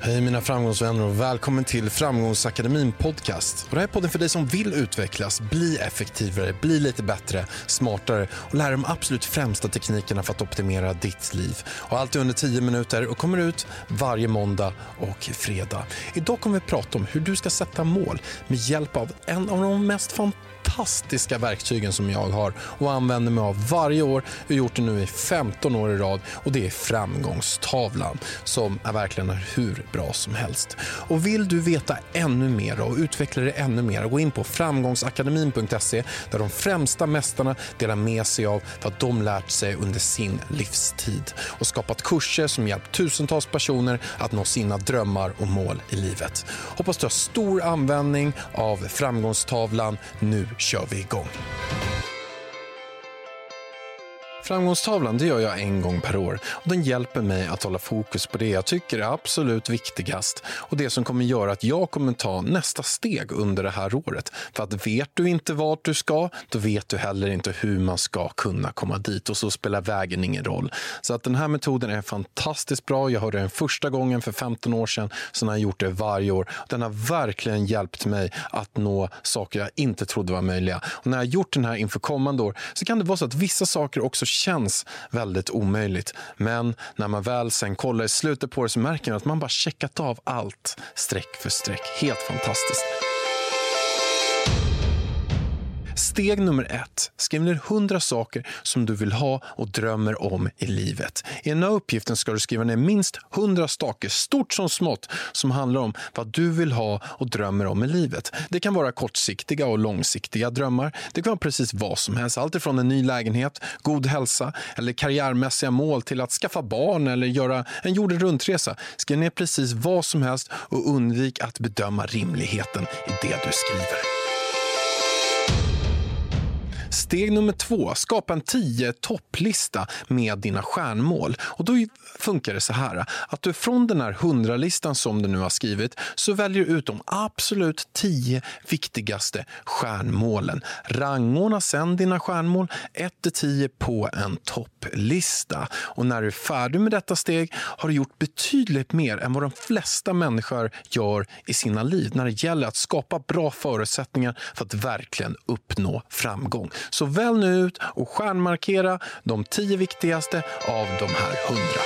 Hej mina framgångsvänner och välkommen till Framgångsakademin podcast. Och det här är podden för dig som vill utvecklas, bli effektivare, bli lite bättre, smartare och lära de absolut främsta teknikerna för att optimera ditt liv. Och allt är under 10 minuter och kommer ut varje måndag och fredag. Idag kommer vi prata om hur du ska sätta mål med hjälp av en av de mest fantastiska fantastiska verktygen som jag har och använder mig av varje år. Jag har gjort det nu i 15 år i rad och det är framgångstavlan som är verkligen är hur bra som helst. Och vill du veta ännu mer och utveckla det ännu mer, gå in på framgångsakademin.se där de främsta mästarna delar med sig av vad de lärt sig under sin livstid och skapat kurser som hjälpt tusentals personer att nå sina drömmar och mål i livet. Hoppas du har stor användning av framgångstavlan. Nu kör vi igång. Framgångstavlan det gör jag en gång per år och den hjälper mig att hålla fokus på det jag tycker är absolut viktigast och det som kommer göra att jag kommer ta nästa steg under det här året. För att vet du inte vart du ska, då vet du heller inte hur man ska kunna komma dit och så spelar vägen ingen roll. Så att den här metoden är fantastiskt bra. Jag hörde den första gången för 15 år sedan, så har jag gjort det varje år. Den har verkligen hjälpt mig att nå saker jag inte trodde var möjliga. Och när jag har gjort den här inför kommande år så kan det vara så att vissa saker också känns väldigt omöjligt. Men när man väl sen kollar i slutet på det så märker man att man bara checkat av allt streck för streck. Helt fantastiskt. Steg nummer ett. Skriv ner 100 saker som du vill ha och drömmer om i livet. I den här uppgiften ska du skriva ner minst 100 saker, stort som smått, som handlar om vad du vill ha och drömmer om i livet. Det kan vara kortsiktiga och långsiktiga drömmar. Det kan vara precis vad som helst. Allt ifrån en ny lägenhet, god hälsa eller karriärmässiga mål till att skaffa barn eller göra en jorden runt-resa. Skriv ner precis vad som helst och undvik att bedöma rimligheten i det du skriver. Steg nummer två, skapa en 10 topplista med dina stjärnmål. Och då funkar det så här att du från den här 100-listan som du nu har skrivit så väljer du ut de absolut 10 viktigaste stjärnmålen. Rangordna sen dina stjärnmål 1-10 på en topplista. Och när du är färdig med detta steg har du gjort betydligt mer än vad de flesta människor gör i sina liv när det gäller att skapa bra förutsättningar för att verkligen uppnå framgång. Så välj nu ut och stjärnmarkera de tio viktigaste av de här hundra.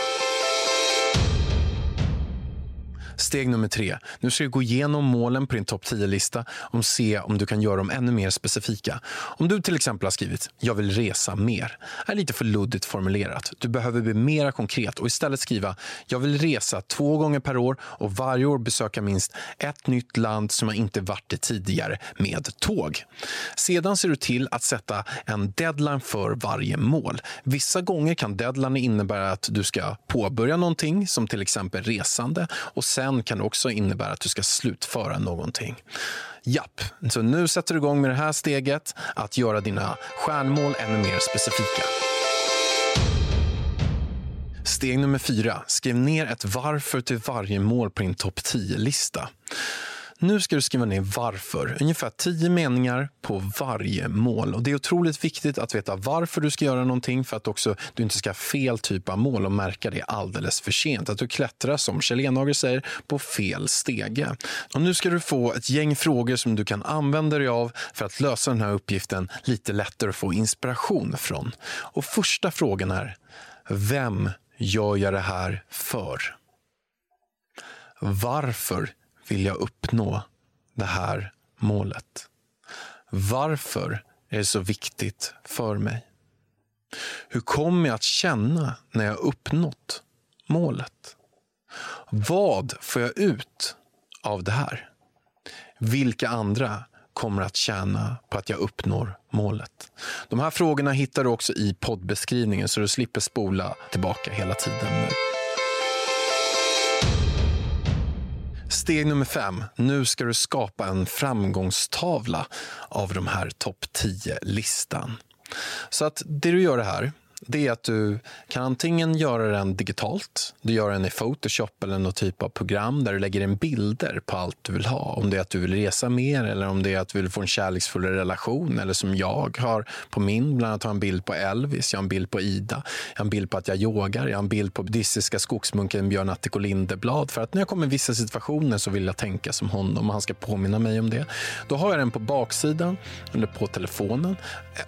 Steg nummer tre. Nu ska du gå igenom målen på din topp 10-lista och se om du kan göra dem ännu mer specifika. Om du till exempel har skrivit “jag vill resa mer” är lite för luddigt formulerat. Du behöver bli mer konkret och istället skriva “jag vill resa två gånger per år och varje år besöka minst ett nytt land som jag inte varit i tidigare med tåg”. Sedan ser du till att sätta en deadline för varje mål. Vissa gånger kan deadline innebära att du ska påbörja någonting som till exempel resande och sen kan det också innebära att du ska slutföra någonting. Japp, så nu sätter du igång med det här steget att göra dina stjärnmål ännu mer specifika. Steg nummer fyra. Skriv ner ett varför till varje mål på din topp 10-lista. Nu ska du skriva ner varför, ungefär tio meningar på varje mål. Och Det är otroligt viktigt att veta varför du ska göra någonting för att också du inte ska ha fel typ av mål och märka det alldeles för sent. Att du klättrar, som Kjell Enhager säger, på fel stege. Och nu ska du få ett gäng frågor som du kan använda dig av för att lösa den här uppgiften lite lättare och få inspiration från. Och Första frågan är, vem gör jag det här för? Varför vill jag uppnå det här målet? Varför är det så viktigt för mig? Hur kommer jag att känna när jag uppnått målet? Vad får jag ut av det här? Vilka andra kommer att tjäna på att jag uppnår målet? De här frågorna hittar du också i poddbeskrivningen så du slipper spola tillbaka hela tiden Steg nummer fem. Nu ska du skapa en framgångstavla av de här topp 10-listan. Så att det du gör det här det är att du kan antingen göra den digitalt, du gör den i Photoshop eller någon typ av program där du lägger in bilder på allt du vill ha. Om det är att du vill resa mer eller om det är att du vill få en kärleksfull relation eller som jag har på min, bland annat har en bild på Elvis, jag har en bild på Ida, jag har en bild på att jag yogar, jag har en bild på buddhistiska skogsmunken Björn Attiko Lindeblad för att när jag kommer i vissa situationer så vill jag tänka som honom och han ska påminna mig om det. Då har jag den på baksidan, eller på telefonen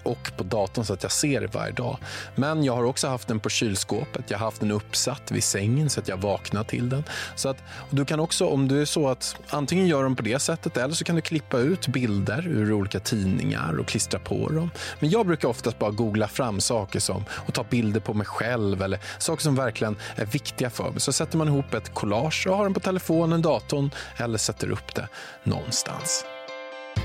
och på datorn så att jag ser det varje dag. Men jag har också haft den på kylskåpet. Jag har haft den uppsatt vid sängen så att jag vaknar till den. Så att, du kan också, om du är så att antingen gör dem på det sättet eller så kan du klippa ut bilder ur olika tidningar och klistra på dem. Men jag brukar oftast bara googla fram saker som och ta bilder på mig själv eller saker som verkligen är viktiga för mig. Så sätter man ihop ett collage och har den på telefonen, datorn eller sätter upp det någonstans.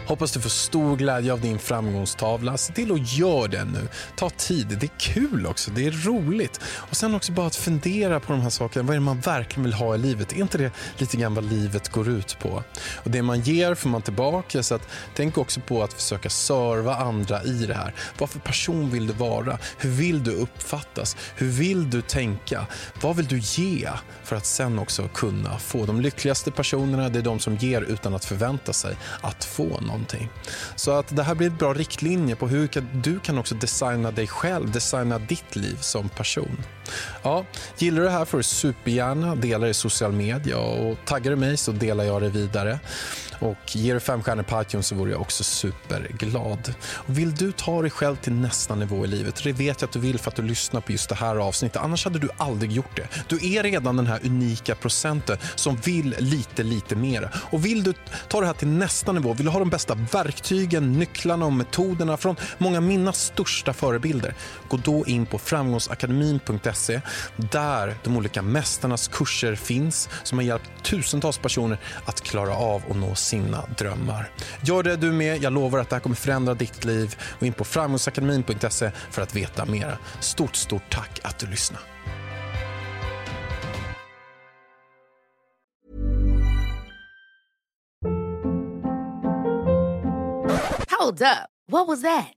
Hoppas du får stor glädje av din framgångstavla. Se till att göra det nu. Ta tid. Det är kul också. Det är roligt. Och sen också bara att fundera på de här sakerna. Vad är det man verkligen vill ha i livet? Är inte det lite grann vad livet går ut på? Och det man ger får man tillbaka. Så att, tänk också på att försöka serva andra i det här. Vad för person vill du vara? Hur vill du uppfattas? Hur vill du tänka? Vad vill du ge för att sen också kunna få? De lyckligaste personerna det är de som ger utan att förvänta sig att få någonting. Så att det här blir ett bra riktlinje på hur du kan också designa dig själv, designa ditt liv som person. Ja, gillar du det här får du supergärna dela det i social media och taggar du mig så delar jag det vidare. Och ger du fem stjärnor på iTunes så vore jag också superglad. Och vill du ta dig själv till nästa nivå i livet, det vet jag att du vill för att du lyssnar på just det här avsnittet, annars hade du aldrig gjort det. Du är redan den här unika procenten som vill lite, lite mer. Och vill du ta det här till nästa nivå, vill du ha de bästa verktygen, nycklarna och metoderna från många av mina största förebilder, gå då in på framgångsakademin.se där de olika mästarnas kurser finns som har hjälpt tusentals personer att klara av och nå sina drömmar. Gör det du med. Jag lovar att det här kommer förändra ditt liv. Gå in på framgångsakademin.se för att veta mer. Stort, stort tack att du lyssnade. Hold up. What was that?